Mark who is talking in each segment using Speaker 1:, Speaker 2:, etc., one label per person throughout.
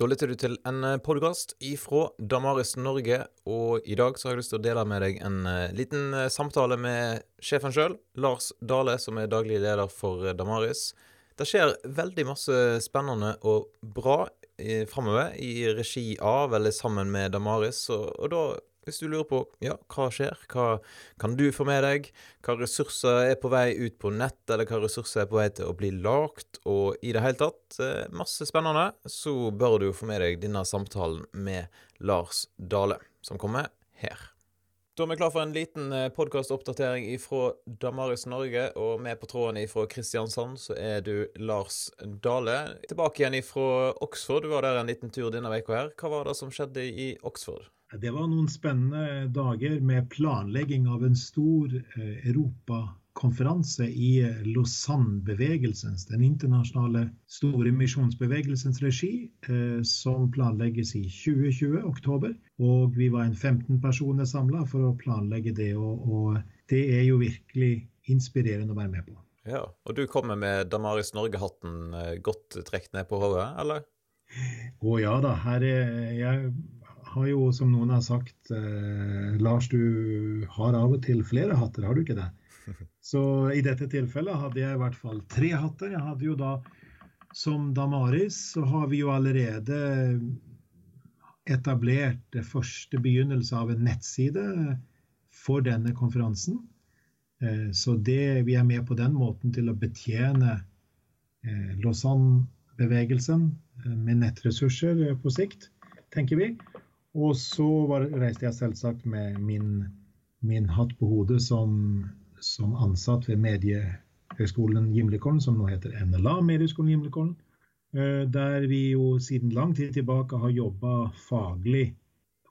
Speaker 1: Da lytter du til en podkast ifra Damaris Norge, og i dag så har jeg lyst til å dele med deg en eh, liten eh, samtale med sjefen sjøl, Lars Dale, som er daglig leder for eh, Damaris. Det skjer veldig masse spennende og bra framover i regi av eller sammen med Damaris, og, og da hvis du lurer på ja, hva skjer, hva kan du få med deg, hva ressurser er på vei ut på nett, eller hva ressurser er på vei til å bli lagt, og i det hele tatt eh, masse spennende, så bør du få med deg denne samtalen med Lars Dale, som kommer her. Da er vi klar for en liten eh, podkastoppdatering fra Damaris Norge, og med på tråden ifra Kristiansand så er du Lars Dale. Tilbake igjen ifra Oxford, du var der en liten tur denne uka her. Hva var det som skjedde i Oxford?
Speaker 2: Det var noen spennende dager med planlegging av en stor eh, europakonferanse i Lausanne-bevegelsens, den internasjonale store misjonsbevegelsens regi, eh, som planlegges i 2020, oktober. Og vi var en 15 personer samla for å planlegge det, og, det er jo virkelig inspirerende å være med på.
Speaker 1: Ja, Og du kommer med Damaris Norge-hatten eh, godt trukket ned på hodet, eller?
Speaker 2: Å ja da. Her er jeg har jo, som noen har sagt, eh, Lars, du har av og til flere hatter, har du ikke det? Så i dette tilfellet hadde jeg i hvert fall tre hatter. Jeg hadde jo da, som Damaris, så har vi jo allerede etablert det første begynnelse av en nettside for denne konferansen. Eh, så det, vi er med på den måten til å betjene eh, Lausanne-bevegelsen eh, med nettressurser på sikt, tenker vi. Og så var, reiste jeg selvsagt med min, min hatt på hodet som, som ansatt ved Mediehøgskolen Gimlekollen, som nå heter NLA Mediehøgskolen Gimlekollen. Eh, der vi jo siden lang tid tilbake har jobba faglig.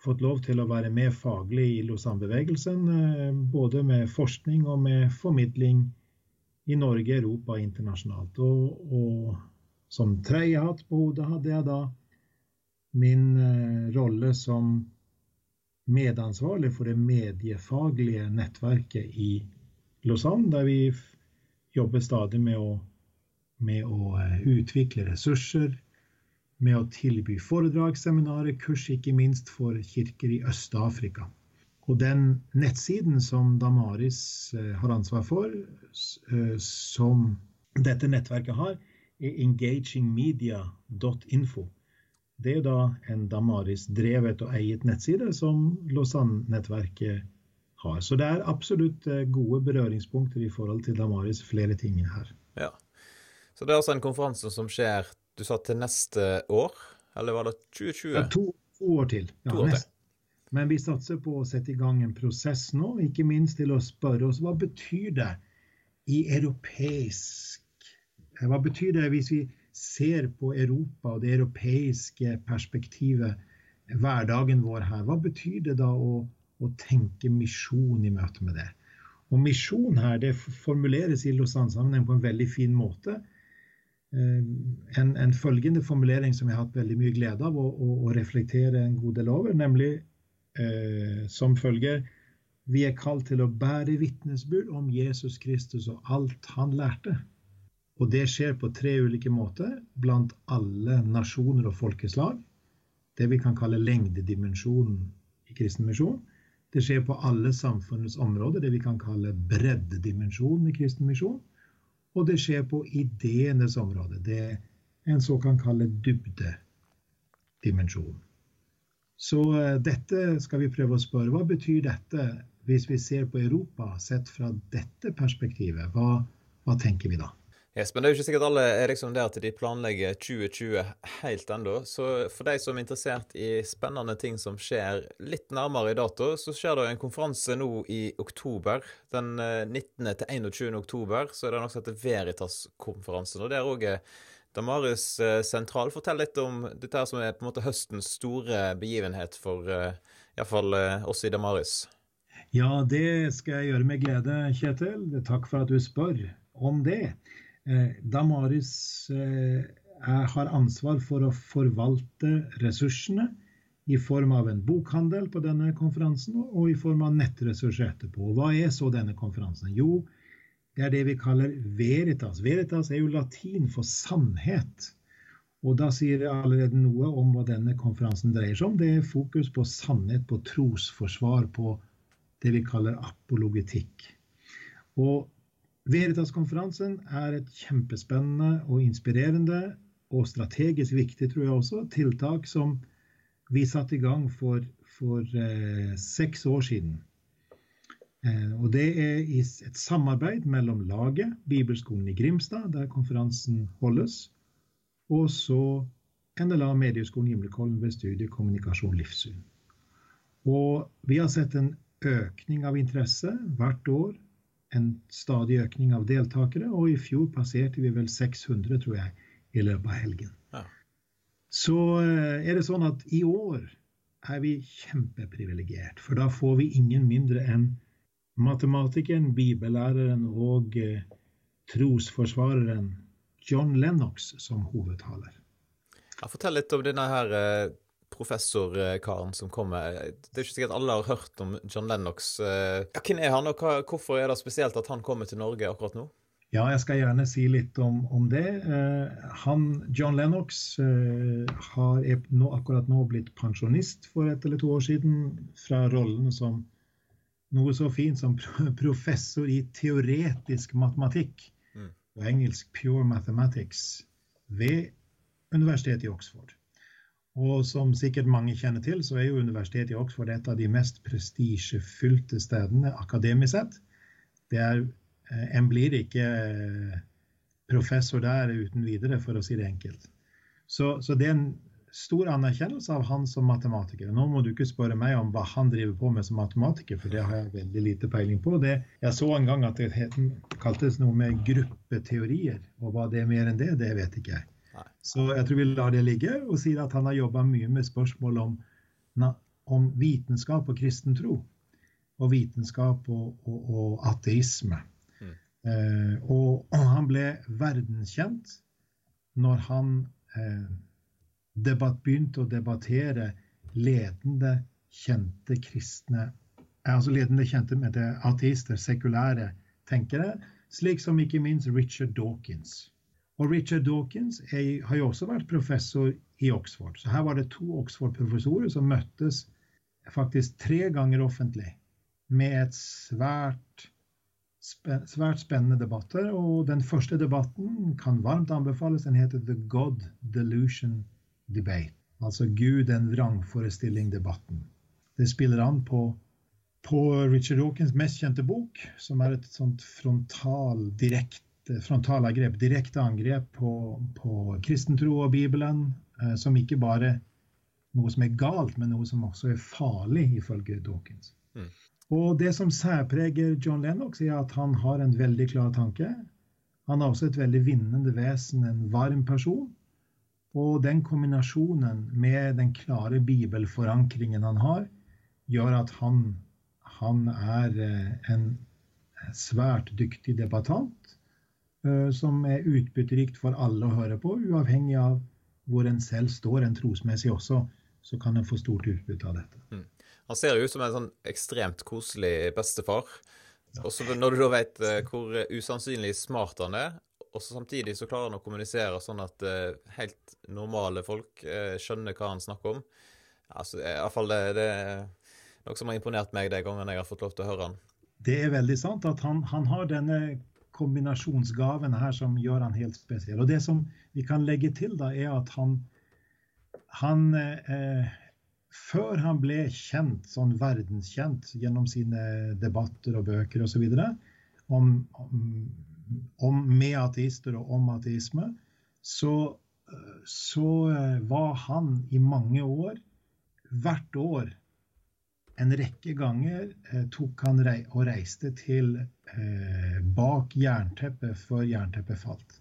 Speaker 2: Fått lov til å være med faglig i Lausanne-bevegelsen. Eh, både med forskning og med formidling i Norge, Europa internasjonalt. Og, og som tredje hatt på hodet hadde jeg da min eh, rolle som medansvarlig for det mediefaglige nettverket i Lausanne, der vi jobber stadig med å, med å eh, utvikle ressurser, med å tilby foredrag, seminarer, kurs, ikke minst for kirker i Øst-Afrika. Og den nettsiden som Damaris eh, har ansvar for, som dette nettverket har, er engagingmedia.info. Det er da en Damaris-drevet og eiet nettside som Lausanne-nettverket har. Så det er absolutt eh, gode berøringspunkter i forhold til Damaris flere ting her.
Speaker 1: Ja. Så det er altså en konferanse som skjer du sa til neste år, eller var det 2020? Ja,
Speaker 2: to, to år til. Ja, to år til. Men vi satser på å sette i gang en prosess nå, ikke minst til å spørre oss hva betyr det i europeisk Hva betyr det hvis vi ser på Europa og det europeiske perspektivet, hverdagen vår her, hva betyr det da å, å tenke misjon i møte med det? Og misjon her, det formuleres i Lausanne-sammenheng på en veldig fin måte. Eh, en, en, følgende formulering som jeg har hatt veldig mye glede av å, å, å reflektere en god del over, nemlig eh, som følger Vi er kalt til å bære vitnesbyrd om Jesus Kristus og alt han lærte. Og det skjer på tre ulike måter blant alle nasjoner og folkeslag. Det vi kan kalle lengdedimensjonen i kristen misjon. Det skjer på alle samfunnets områder, det vi kan kalle breddedimensjonen i kristen misjon. Og det skjer på ideenes område, det en så kan kalle dybdedimensjon. Så uh, dette skal vi prøve å spørre. Hva betyr dette hvis vi ser på Europa sett fra dette perspektivet? Hva, hva tenker vi da?
Speaker 1: Yes, men det er jo ikke sikkert alle er liksom der at de planlegger 2020 helt ennå. Så for de som er interessert i spennende ting som skjer litt nærmere i dato, så skjer det en konferanse nå i oktober. Den 19. Eh, til 21. oktober så er det noe som heter Veritas-konferansen. Og der òg er Damaris eh, sentral. Fortell litt om dette som er på en måte høstens store begivenhet for eh, iallfall oss i Damaris.
Speaker 2: Ja, det skal jeg gjøre med glede, Kjetil. Takk for at du spør om det. Eh, Damaris eh, har ansvar for å forvalte ressursene i form av en bokhandel på denne konferansen og i form av nettressurser etterpå. Hva er så denne konferansen? Jo, det er det vi kaller veritas. Veritas er jo latin for sannhet. Og da sier det allerede noe om hva denne konferansen dreier seg om. Det er fokus på sannhet, på trosforsvar, på det vi kaller apologetikk. Og Veritas-konferansen er et kjempespennende og inspirerende og strategisk viktig, tror jeg også, tiltak som vi satte i gang for, for eh, seks år siden. Eh, og det er et samarbeid mellom laget, Bibelskolen i Grimstad, der konferansen holdes, og så NLA Medieskolen Gimlekollen ved studiet kommunikasjon livssyn. Og vi har sett en økning av interesse hvert år. En stadig økning av deltakere, og i fjor passerte vi vel 600, tror jeg, i løpet av helgen. Ja. Så eh, er det sånn at i år er vi kjempeprivilegert, for da får vi ingen mindre enn matematikeren, bibellæreren og eh, trosforsvareren John Lennox som hovedtaler.
Speaker 1: Ja, fortell litt om denne her eh, professorkaren som kommer. Det er ikke sikkert alle har hørt om John Lennox. Eh, ja, hvem er han, og hva, hvorfor er det spesielt at han kommer til Norge akkurat nå?
Speaker 2: Ja, jeg skal gjerne si litt om, om det. Uh, han, John Lennox uh, har, nå, akkurat nå blitt pensjonist for et eller to år siden fra rollen som noe så fint som professor i teoretisk matematikk, mm. og engelsk pure mathematics, ved Universitetet i Oxford. Og som sikkert mange kjenner til, så er jo Universitetet i Oxford et av de mest prestisjefylte stedene akademisk sett. Er, eh, En blir ikke eh, professor der uten videre, for å si det enkelt. Så, så, det er en stor anerkjennelse av han som matematiker. Nå må du ikke spørre meg om hva han driver på med som matematiker, for det har jeg veldig lite peiling på. Det, jeg så en gang at det het, kaltes noe med gruppeteorier, og hva det er mer enn det, det vet ikke jeg. Så jeg tror vi lar det ligge, og sier at han har jobba mye med spørsmål om, om, vitenskap og kristen tro. Og vitenskap og, og, og ateisme. Mm. Eh, og, han ble verdenskjent når han eh, debatt, begynte å debattere ledende, kjente kristne eh, Altså ledende, kjente med det, ateister, sekulære tenkere, slik som ikke minst Richard Dawkins. Og Richard Dawkins er, har jo også vært professor i Oxford. Så her var det to Oxford-professorer som møttes faktisk tre ganger offentlig med et svært, svært spennende debatter. Og den første debatten kan varmt anbefales. Den heter The God Delusion Debate. Altså Gud en vrangforestilling-debatten. Det spiller an på, på Richard Dawkins' mest kjente bok, som er et sånt frontal, direkte frontalangrep, direkte angrep på, på kristentro og Bibelen, eh, som ikke bare noe som er galt, men noe som også er farlig, ifølge Dawkins. Mm. Og det som særpreger John Lennox, er at han har en veldig klar tanke. Han er også et veldig vinnende vesen, en varm person. Og den kombinasjonen med den klare bibelforankringen han har, gjør at han, han er eh, en svært dyktig debattant Eh, som er utbytterikt for alle å høre på, uavhengig av hvor en selv står en trosmessig også, så kan en få stort utbytte av dette. Mm.
Speaker 1: Han ser jo ut som en sånn ekstremt koselig bestefar. Ja. Også når du da vet uh, hvor usannsynlig smart han er, og samtidig så klarer han å kommunisere sånn at uh, helt normale folk skjønner hva han snakker om. Altså, i hvert fall det, det er noe som har imponert meg de gangene jeg har fått lov til å høre han.
Speaker 2: Det er veldig sant at han, han har denne kombinasjonsgaven her som gjør han helt spesiell. Og det som vi kan legge til, da, er at han, han eh, Før han ble kjent, sånn verdenskjent, gjennom sine debatter og bøker osv. Om, om, om med ateister og om ateisme, så, så eh, var han i mange år, hvert år, en rekke ganger eh, tok han rei og reiste til eh, bak jernteppet før jernteppet falt.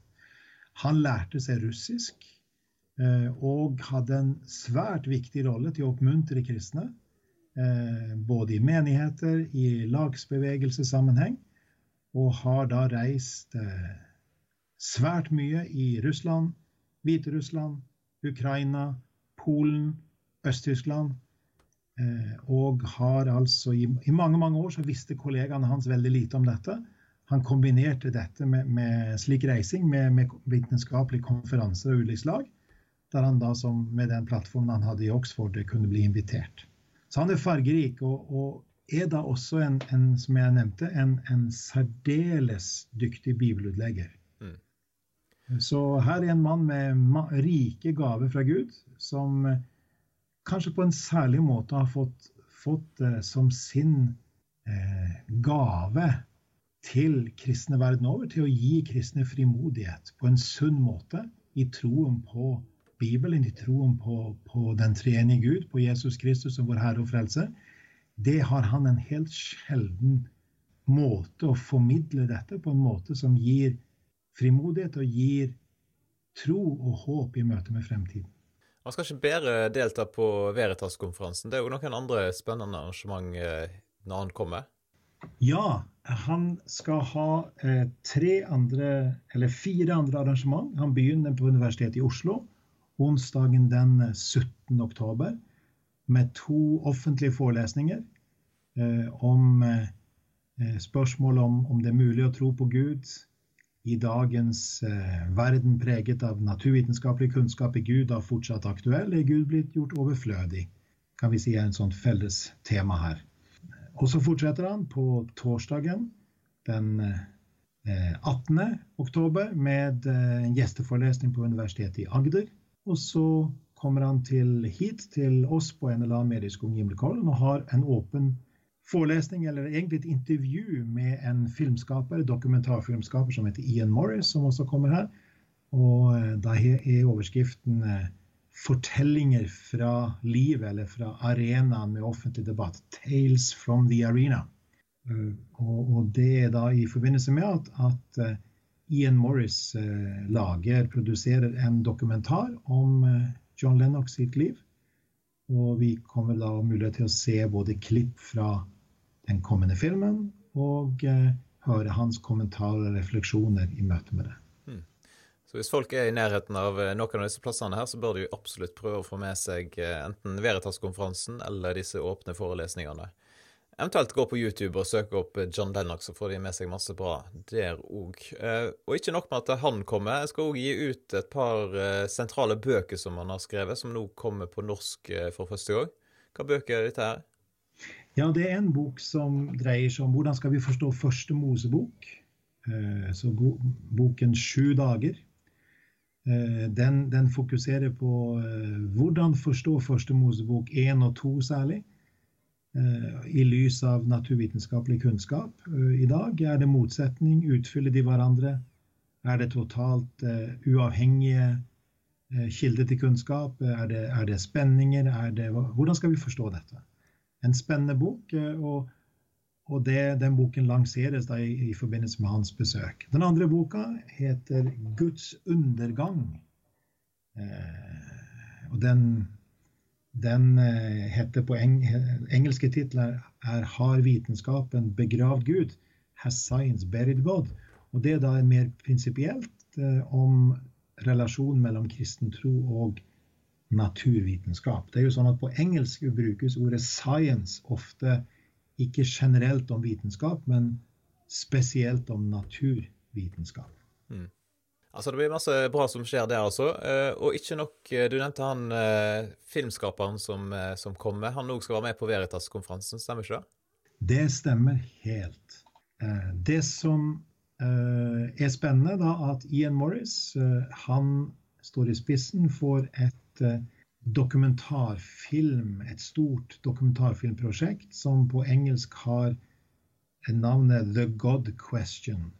Speaker 2: Han lærte seg russisk eh, og hadde en svært viktig rolle til å oppmuntre kristne. Eh, både i menigheter, i lagsbevegelsessammenheng, og har da reist eh, svært mye i Russland, Hviterussland, Ukraina, Polen, Øst-Tyskland og har altså i, i, mange mange år så visste kollegaene hans veldig lite om dette. Han kombinerte dette med, med slik reising med, med vitenskapelige konferanser og slag. der han da som med den plattformen han hadde i Oxford, kunne bli invitert. Så han er fargerik, og, og er da også en, en, som jeg nevnte, en, en særdeles dyktig bibelutlegger. Mm. Så her er en mann med rike gaver fra Gud, som eh, kanskje på en særlig måte har fått, fått uh, som sin uh, gave til kristne verden over, til å gi kristne frimodighet på en sunn måte i troen på Bibelen, i troen på, på den treenige Gud, på Jesus Kristus som vår Herre og Frelse, det har han en helt sjelden måte å formidle dette på en måte som gir frimodighet og gir tro og håp i møte med fremtiden.
Speaker 1: Han skal ikke bedre delta på Veritas-konferansen. Det er jo noen andre spennende arrangement eh, når han kommer?
Speaker 2: Ja, han skal ha eh, tre andre, eller fire andre arrangement. Han begynner på Universitetet i Oslo onsdagen den 17. oktober med to offentlige forelesninger eh, om eh, spørsmål om, om det er mulig å tro på Gud i dagens eh, verden preget av naturvitenskapelig kunnskap. Er Gud da fortsatt aktuell? Er Gud blitt gjort overflødig? Kan vi si er en sånn felles tema her. Og så fortsetter han på torsdagen den 18. Eh, oktober med eh, en gjesteforelesning på Universitetet i Agder. Og så kommer han til hit til oss på en eller annen medieskole og har en åpen forelesning, eller egentlig et intervju med en filmskaper, dokumentarfilmskaper som heter Ian Morris, som også kommer her. Og eh, da er overskriften eh, 'Fortellinger fra livet', eller fra arenaen med offentlig debatt. 'Tales from the Arena'. Eh, og, det er da i forbindelse med at, at Ian Morris lager, produserer en dokumentar om John Lennox sitt liv. Og vi kommer da mulighet til å se både klipp fra den kommende filmen og eh, høre hans kommentarer og refleksjoner i møte med det. Hmm.
Speaker 1: Så hvis folk er i nærheten av noen av disse plassene her, så bør de absolutt prøve å få med seg enten Veritas-konferansen eller disse åpne forelesningene. Eventuelt gå på YouTube og søke opp John Lennox, så får de med seg masse bra der òg. Eh, og ikke nok med at han kommer, jeg skal òg gi ut et par eh, sentrale bøker som han har skrevet, som nå kommer på norsk eh, for første gang. Hva bøker er dette her?
Speaker 2: Ja, det er en bok som dreier seg om hvordan skal vi forstå første Mosebok. Så boken Sju dager. Den, den fokuserer på hvordan forstå første Mosebok én og to særlig Eh, i lys av naturvitenskapelig kunnskap eh, i dag? Er det motsetning? Utfyller de hverandre? Er det totalt uavhengige kilder til kunnskap? Er det, er det spenninger? Er det, hvordan skal vi forstå dette? En spennende bok, uh, og, og det, den boken lanseres i, i, forbindelse med hans besøk. Den andre boka heter 'Guds undergang'. og den den eh, heter på eng engelske titler er 'Har vitenskapen begravd Gud?' 'Has science buried God?' Og Det er da mer prinsipielt eh, om relasjonen mellom kristen tro og naturvitenskap. Det er jo sånn at På engelsk brukes ordet 'science' ofte ikke generelt om vitenskap, men spesielt om naturvitenskap. Mm.
Speaker 1: Altså, det blir masse bra som skjer der, også. Eh, og ikke nok eh, Du nevnte han eh, filmskaperen som, som kommer. Han òg skal være med på Veritas-konferansen, stemmer ikke det?
Speaker 2: Det stemmer helt. Det som er spennende, da, at Ian Morris han står i spissen for et dokumentarfilm, et stort dokumentarfilmprosjekt som på engelsk har navnet The God Question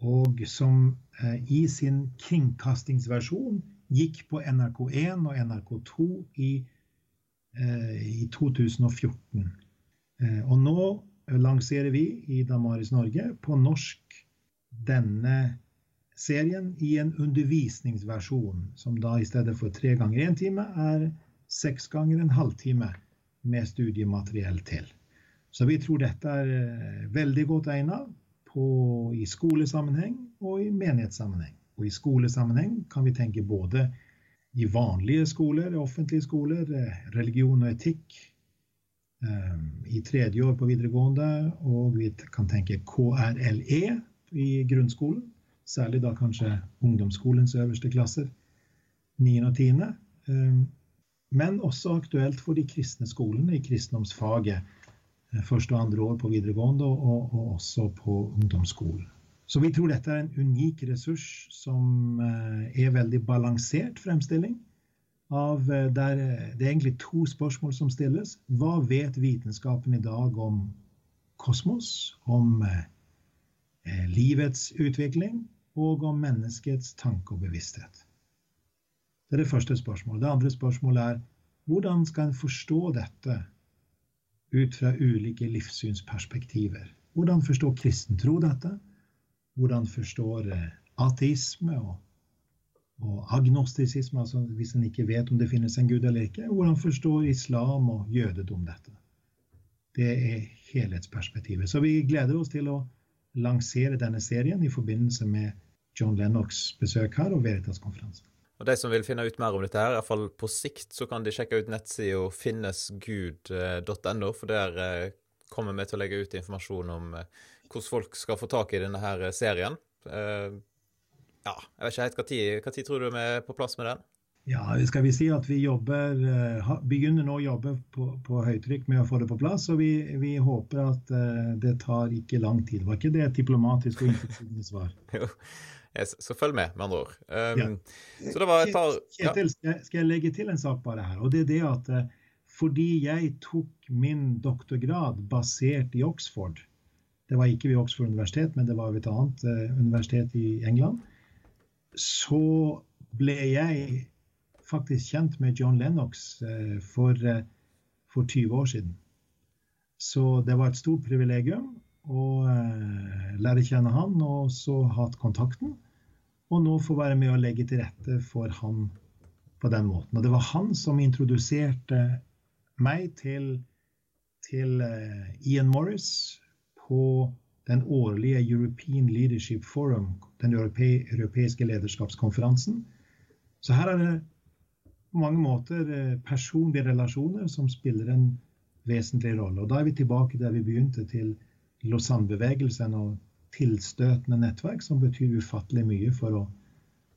Speaker 2: og som eh, i sin kringkastingsversjon gikk på NRK1 og NRK2 i, eh, i 2014. Eh, og nå lanserer vi i Damaris Norge på norsk denne serien i en undervisningsversjon, som da i stedet for tre ganger én time er seks ganger en halvtime med studiemateriell til. Så vi tror dette er veldig godt egnet på, i skolesammenheng og i menighetssammenheng. Og i skolesammenheng kan vi tenke både i vanlige skoler, offentlige skoler, religion og etikk. Um, I tredje år på videregående, og vi kan tenke KRLE i grunnskolen. Særlig da kanskje ungdomsskolens øverste klasser. 9. og 10. Eh, men også aktuelt for de kristne skolene i kristendomsfaget. Eh, første og andre år på videregående og, og også på ungdomsskolen. Så vi tror dette er en unik ressurs som er veldig balansert fremstilling. Av, der det er egentlig to spørsmål som stilles. Hva vet vitenskapen i dag om kosmos, om eh, livets utvikling og om menneskets tanke og bevissthet? Det er det første spørsmålet. Det andre spørsmålet er hvordan skal en forstå dette ut fra ulike livssynsperspektiver? Hvordan forstår kristen tro dette? Hvordan forstår eh, ateisme og, og agnostisisme, altså hvis en ikke vet om det finnes en gud eller ikke? Hvordan forstår islam og jødedom dette? Det er helhetsperspektivet. Så vi gleder oss til å lansere denne serien i forbindelse med John Lennox besøk her og Veritas-konferansen.
Speaker 1: Og De som vil finne ut mer om dette, her, i hvert fall på sikt, så kan de sjekke ut nettsida finnesgud.no, for der eh, kommer vi til å legge ut informasjon om eh, hvordan folk skal få tak i denne her serien. Eh, ja, jeg vet ikke helt, Når tid tror du vi er på plass med den?
Speaker 2: Ja, skal vi si at vi jobber, begynner nå å jobbe på, på høytrykk med å få det på plass. Og vi, vi håper at det tar ikke lang tid. Var ikke det et diplomatisk og intetsigende svar?
Speaker 1: jo. Så følg med, med andre ord. Um, ja. Så det var et par
Speaker 2: Kjetil, ja. skal jeg legge til en sak bare her? Og det er det at eh, fordi jeg tok min doktorgrad basert i Oxford Det var ikke ved Oxford universitet, men det var ved et annet universitet i England. Så ble jeg faktisk kjent med John Lennox uh, for, uh, for 20 år siden. Så det var et stort privilegium å eh, lære kjenne han, og så hatt kontakten. Og nå få være med å legge til rette for han på den måten. Og det var han som introduserte meg til, til Ian Morris på den årlige European Leadership Forum, den europeiske lederskapskonferansen. Så her er det på mange måter uh, personlige relasjoner som spiller en vesentlig rolle. Og da er vi tilbake der vi begynte, til Lausanne-bevegelsen og tilstøtende nettverk som betyr ufattelig mye for å,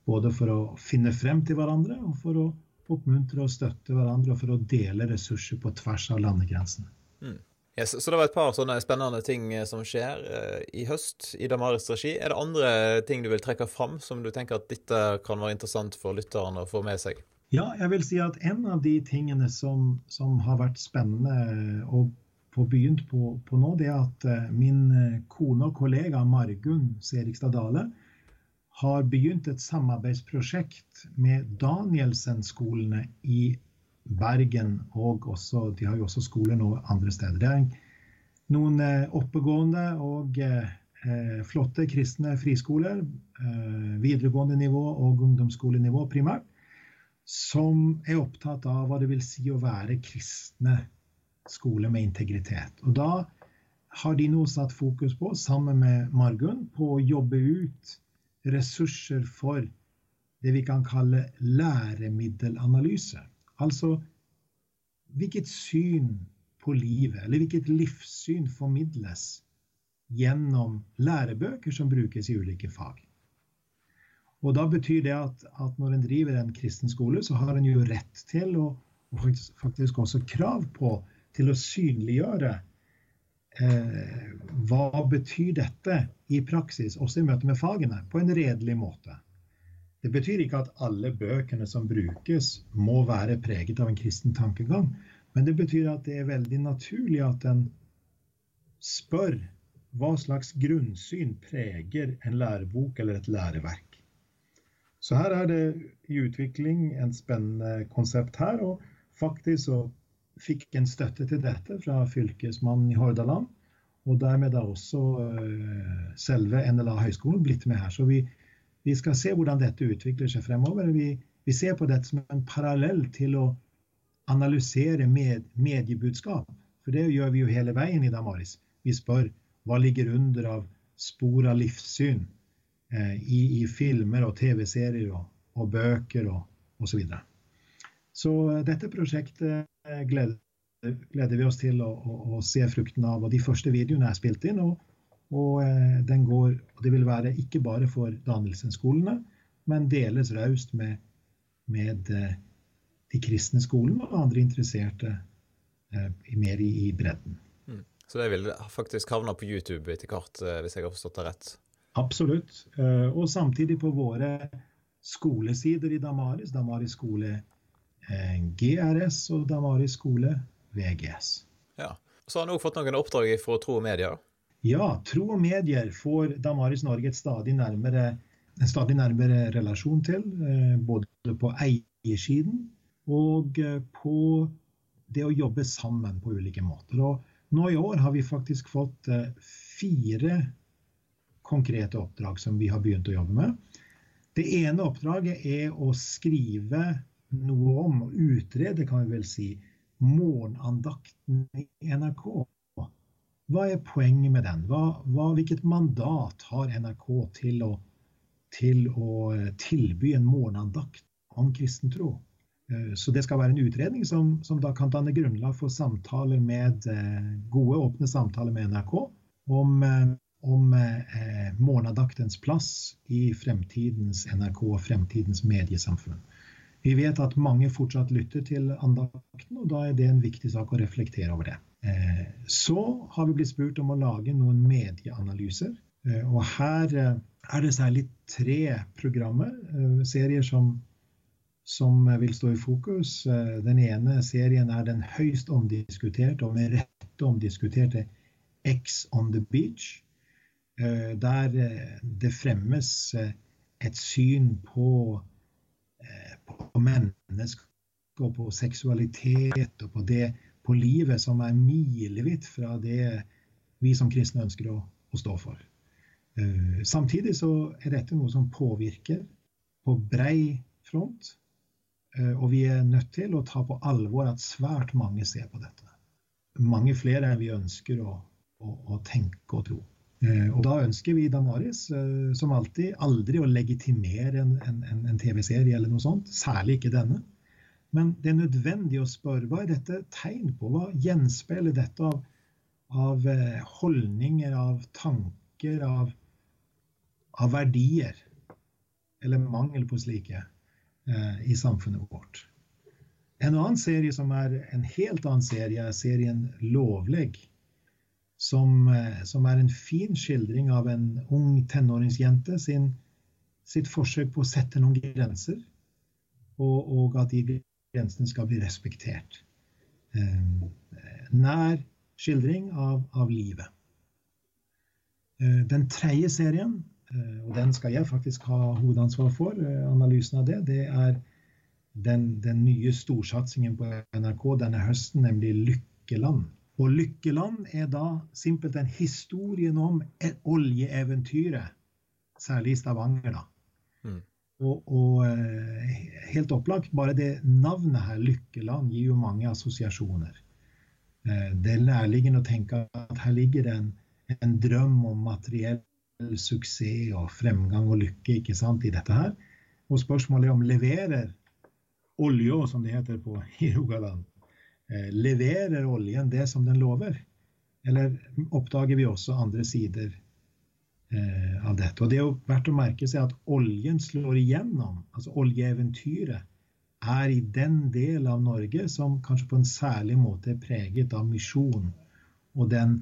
Speaker 2: både for å finne frem til hverandre og for å oppmuntre og støtte hverandre og for å dele ressurser på tvers av landegrensene.
Speaker 1: Mm. Yes, så det var et par sånne spennende ting eh, som skjer eh, i høst i Damaris regi. Er det andre ting du vil trekke fram som du tenker at dette kan være interessant for lytterne å få med seg?
Speaker 2: Ja, jeg vil si at en av de tingene som, som har vært spennende å få begynt på, på, nå, det er at eh, min eh, kone og kollega Margunn Serigstad Dale har begynt et samarbeidsprosjekt med Danielsen-skolene i Bergen. Og også, de har jo også skoler nå andre steder. Det er noen eh, oppegående og eh, flotte kristne friskoler, eh, videregående nivå og ungdomsskolenivå primært, som er opptatt av hva det vil si å være kristne skole med integritet. Og da har de nå satt fokus på, sammen med Margunn, på å jobbe ut ressurser for det vi kan kalle læremiddelanalyse. Altså hvilket syn på livet, eller hvilket livssyn formidles gjennom lærebøker som brukes i ulike fag. Og da betyr det at, at når en driver en kristen skole, så har en jo rett til, og, og faktisk også krav på, til å synliggjøre eh, hva betyr dette i praksis, også i møte med fagene, på en redelig måte. Det betyr ikke at alle bøkene som brukes, må være preget av en kristen tankegang. Men det betyr at det er veldig naturlig at en spør hva slags grunnsyn preger en lærebok eller et læreverk. Så her er det i utvikling en spennende konsept her. Og faktisk så fikk en støtte til dette fra fylkesmannen i Hordaland. Og dermed har også uh, selve NLA høgskolen blitt med her. Så vi, vi, skal se hvordan dette utvikler seg fremover. Vi, vi, ser på dette som en parallell til å analysere med, mediebudskap. For det gjør vi jo hele veien i Damaris. Vi spør hva ligger under av spor av livssyn eh, i, i, filmer og TV-serier og, og, bøker og osv. Så, videre. så eh, dette prosjektet gleder, gleder, vi oss til å, å, å, se frukten av. Og de første videoene er spilt inn. og, og eh, den går, og Det vil være ikke bare for Danielsen-skolene, men deles raust med med eh, de kristne skolene og andre interesserte eh, mer i, i bredden.
Speaker 1: Mm. Så det vil faktisk havne på YouTube etter hvert, eh, hvis jeg har forstått det rett?
Speaker 2: Absolutt. Eh, og samtidig på våre skolesider i Damaris, Damaris skole eh, GRS og Damaris skole VGS.
Speaker 1: Ja. Så har han òg fått noen oppdrag fra Tro og Medier?
Speaker 2: Ja, Tro og Medier får Damaris Norge et stadig nærmere, en stadig nærmere relasjon til. Eh, både på eiersiden og på det å jobbe sammen på ulike måter. Og nå i år har vi faktisk fått fire konkrete oppdrag som vi har begynt å jobbe med. Det ene oppdraget er å skrive noe om, og utrede, kan vi vel si, morgenandakten i NRK. Hva er poenget med den? Hva, hva, hvilket mandat har NRK til å, til å eh, tilby en morgenandakt om kristen tro? Eh, så det skal være en utredning som, som da kan danne grunnlag for samtaler med eh, gode, åpne samtaler med NRK om, om eh, morgenandaktens plass i fremtidens NRK og fremtidens mediesamfunn. Vi vet at mange fortsatt lytter til andakten, og da er det en viktig sak å reflektere over det. Eh, så har vi blitt spurt om å lage noen medieanalyser. Eh, og her eh, er det særlig tre programmer, serier, som, som vil stå i fokus. Den ene serien er den høyst omdiskuterte og med rette omdiskuterte X on the beach. Der det fremmes et syn på, på mennesker og på seksualitet og på det på livet som er milevidt fra det vi som kristne ønsker å, å stå for. Samtidig så er dette noe som påvirker på brei front. Og vi er nødt til å ta på alvor at svært mange ser på dette. Mange flere enn vi ønsker å, å, å tenke og tro. Uh, og da ønsker vi Damaris, som alltid, aldri å legitimere en, en, en TV-serie eller noe sånt. Særlig ikke denne. Men det er nødvendig å spørre hva er dette tegn på? Hva gjenspeiler dette av, av eh, holdninger, av tanker, av, av, verdier? Eller mangel på slike eh, i samfunnet vårt. En annen serie som er en helt annen serie, er serien Lovleg. Som, eh, som er en fin skildring av en ung tenåringsjente sin, sitt forsøk på å sette noen grenser. Og, og at de grensene skal bli respektert. Eh, nær skildring av, av livet. Eh, den tredje serien, eh, og den skal jeg faktisk ha hovedansvar for, analysen av det, det er den, den nye storsatsingen på NRK denne høsten, nemlig Lykkeland. Og Lykkeland er da simpelthen historien om oljeeventyret, særlig i Stavanger. da. Mm. Og, og, eh, helt opplagt, bare det navnet her, Lykkeland, gir jo mange assosiasjoner. Eh, det er nærliggende å tenke at her ligger det en, en drøm om materiell suksess og fremgang og lykke ikke sant, i dette her. Og spørsmålet er om leverer olja, som det heter på, Rogaland, leverer oljen det som den lover? Eller oppdager vi også andre sider eh, av dette. Og det er jo verdt å merke seg at oljen slår igjennom. Altså oljeeventyret er i den del av Norge som kanskje på en særlig måte er preget av misjon og den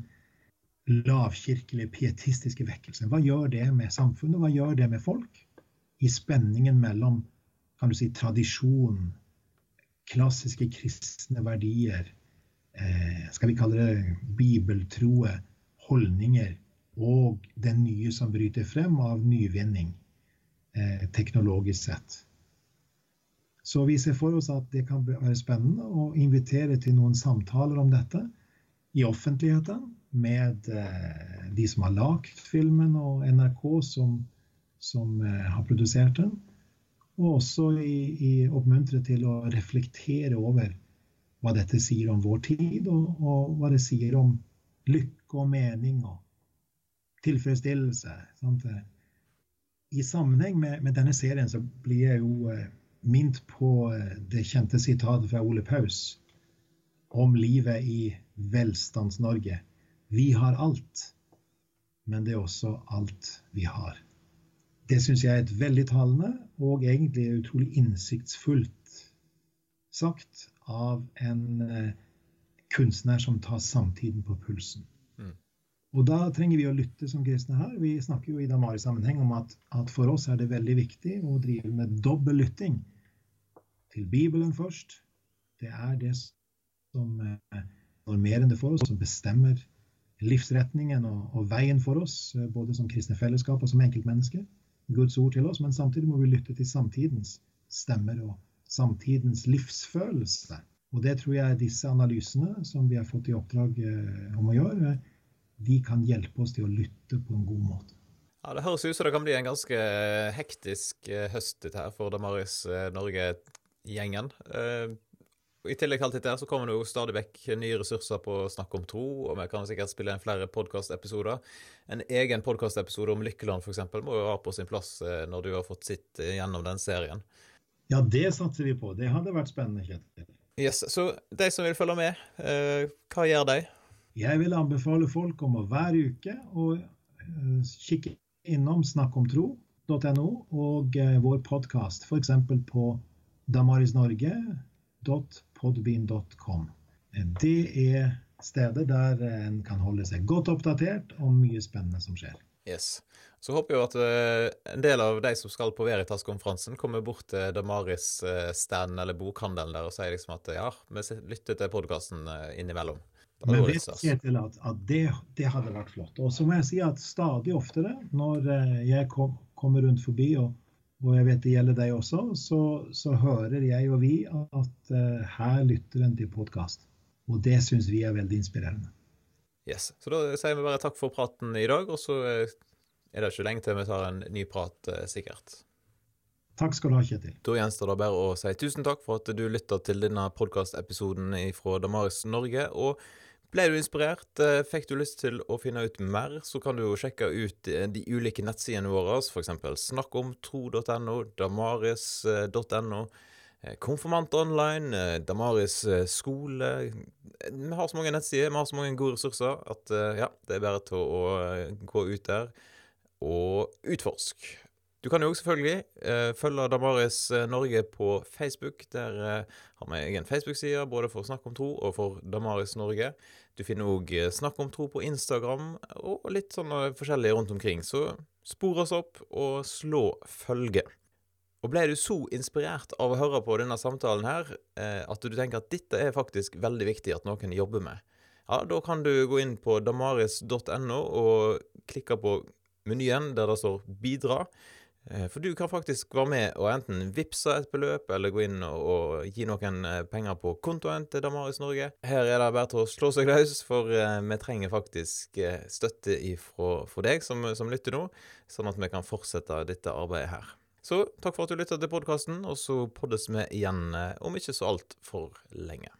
Speaker 2: lavkirkelige, pietistiske vekkelsen. Hva gjør det med samfunnet? Hva gjør det med folk? I spenningen mellom kan du si, tradisjon, klassiske kristne verdier, eh, skal vi kalle det bibeltroe holdninger, og den nye som bryter frem av nyvinning eh, teknologisk sett. Så vi ser for oss at det kan være spennende å invitere til noen samtaler om dette i offentligheten med eh, de som har lagd filmen, og NRK som, som eh, har produsert den. Og også i, i oppmuntre til å reflektere over hva dette sier om vår tid, og, og hva det sier om lykke og mening og tilfredsstillelse. Sant? I sammenheng med, med, denne serien så blir jeg jo eh, minnet på eh, det kjente sitatet fra Ole Paus om livet i Velstands-Norge. Vi har alt, men det er også alt vi har. Det syns jeg er et veldig talende og egentlig utrolig innsiktsfullt sagt av en eh, kunstner som tar samtiden på pulsen. Mm. Og da trenger vi å lytte som kristne her. Vi snakker jo i Damari-sammenheng om at, at, for oss er det veldig viktig å drive med dobbel lytting. Til Bibelen først. Det er det som eh, normerende for oss, som bestemmer livsretningen og, og, veien for oss, eh, både som kristne fellesskap og som enkeltmennesker. Guds ord til oss, men samtidig må vi lytte til samtidens stemmer og samtidens livsfølelse. Og det tror jeg disse analysene som vi har fått i oppdrag eh, om å gjøre, de kan hjelpe oss til å lytte på en god måte.
Speaker 1: Ja, Det høres ut som det kan bli en ganske hektisk eh, høst dette her for Damaris Norge-gjengen. I tillegg til dette så kommer det jo stadig vekk nye ressurser på Snakk om tro, og vi kan sikkert spille inn flere podkastepisoder. En egen podkastepisode om Lykkeland f.eks. må jo ha på sin plass eh, når du har fått sitt gjennom den serien.
Speaker 2: Ja, det satser vi på. Det hadde vært spennende, Kjetil.
Speaker 1: Yes, Så de som vil følge med, eh, hva gjør de?
Speaker 2: Jeg vil anbefale folk om å hver uke å eh, kikke innom snakkomtro.no og vår podkast, f.eks. på Damaris Norge podbean.com. Det er stedet der en kan holde seg godt oppdatert om mye spennende som skjer.
Speaker 1: Yes. Så håper jeg at uh, en del av de som skal på Veritas-konferansen, kommer bort til Damaris-standen eller bokhandelen der og sier liksom at ja, vi lytter til podkasten innimellom.
Speaker 2: Men vet Kjetil at, at det, det, hadde vært flott. Og så må jeg si at stadig oftere når jeg kom, kommer rundt forbi og og jeg vet det gjelder deg også, så, så hører jeg og vi at uh, her lytter en til podkast. Og det syns vi er veldig inspirerende.
Speaker 1: Yes. Så da sier vi bare takk for praten i dag, og så eh, er det ikke lenge til vi tar en ny prat, uh, sikkert.
Speaker 2: Takk skal du ha, Kjetil.
Speaker 1: Da gjenstår det bare å si tusen takk for at du lytta til denne podkastepisoden fra Damaris Norge. og ble du inspirert? Eh, fikk du lyst til å finne ut mer, så kan du jo sjekke ut eh, de ulike nettsidene våre, f.eks. snakkomtro.no, damaris.no, eh, Konfirmant online, Damaris skole Vi har så mange nettsider, vi har så mange gode ressurser at ja, det er bare til å gå ut der og utforske. Du kan jo selvfølgelig uh, følge Damaris eh, Norge på Facebook. Der uh, har vi egen Facebook-side både for Snakk om tro og for Damaris Norge. Du finner òg Snakk om tro på Instagram og litt sånn forskjellig rundt omkring. Så spor oss opp og slå følge. Og ble du så inspirert av å høre på denne samtalen her uh, at du tenker at dette er faktisk veldig viktig at noen jobber med, ja, da kan du gå inn på damaris.no og klikke på menyen der det står 'bidra'. Eh, for du kan faktisk være med og enten vippse et beløp, eller gå inn og, og gi noen eh, penger på kontoen til Damaris Norge. Her er det bare til å slå seg løs, for uh, vi trenger faktisk støtte for deg som, som, lytter nå, sånn at vi kan fortsette dette arbeidet her. Så takk for at du lytta til podkasten, og så poddes vi igjen om ikke så altfor lenge.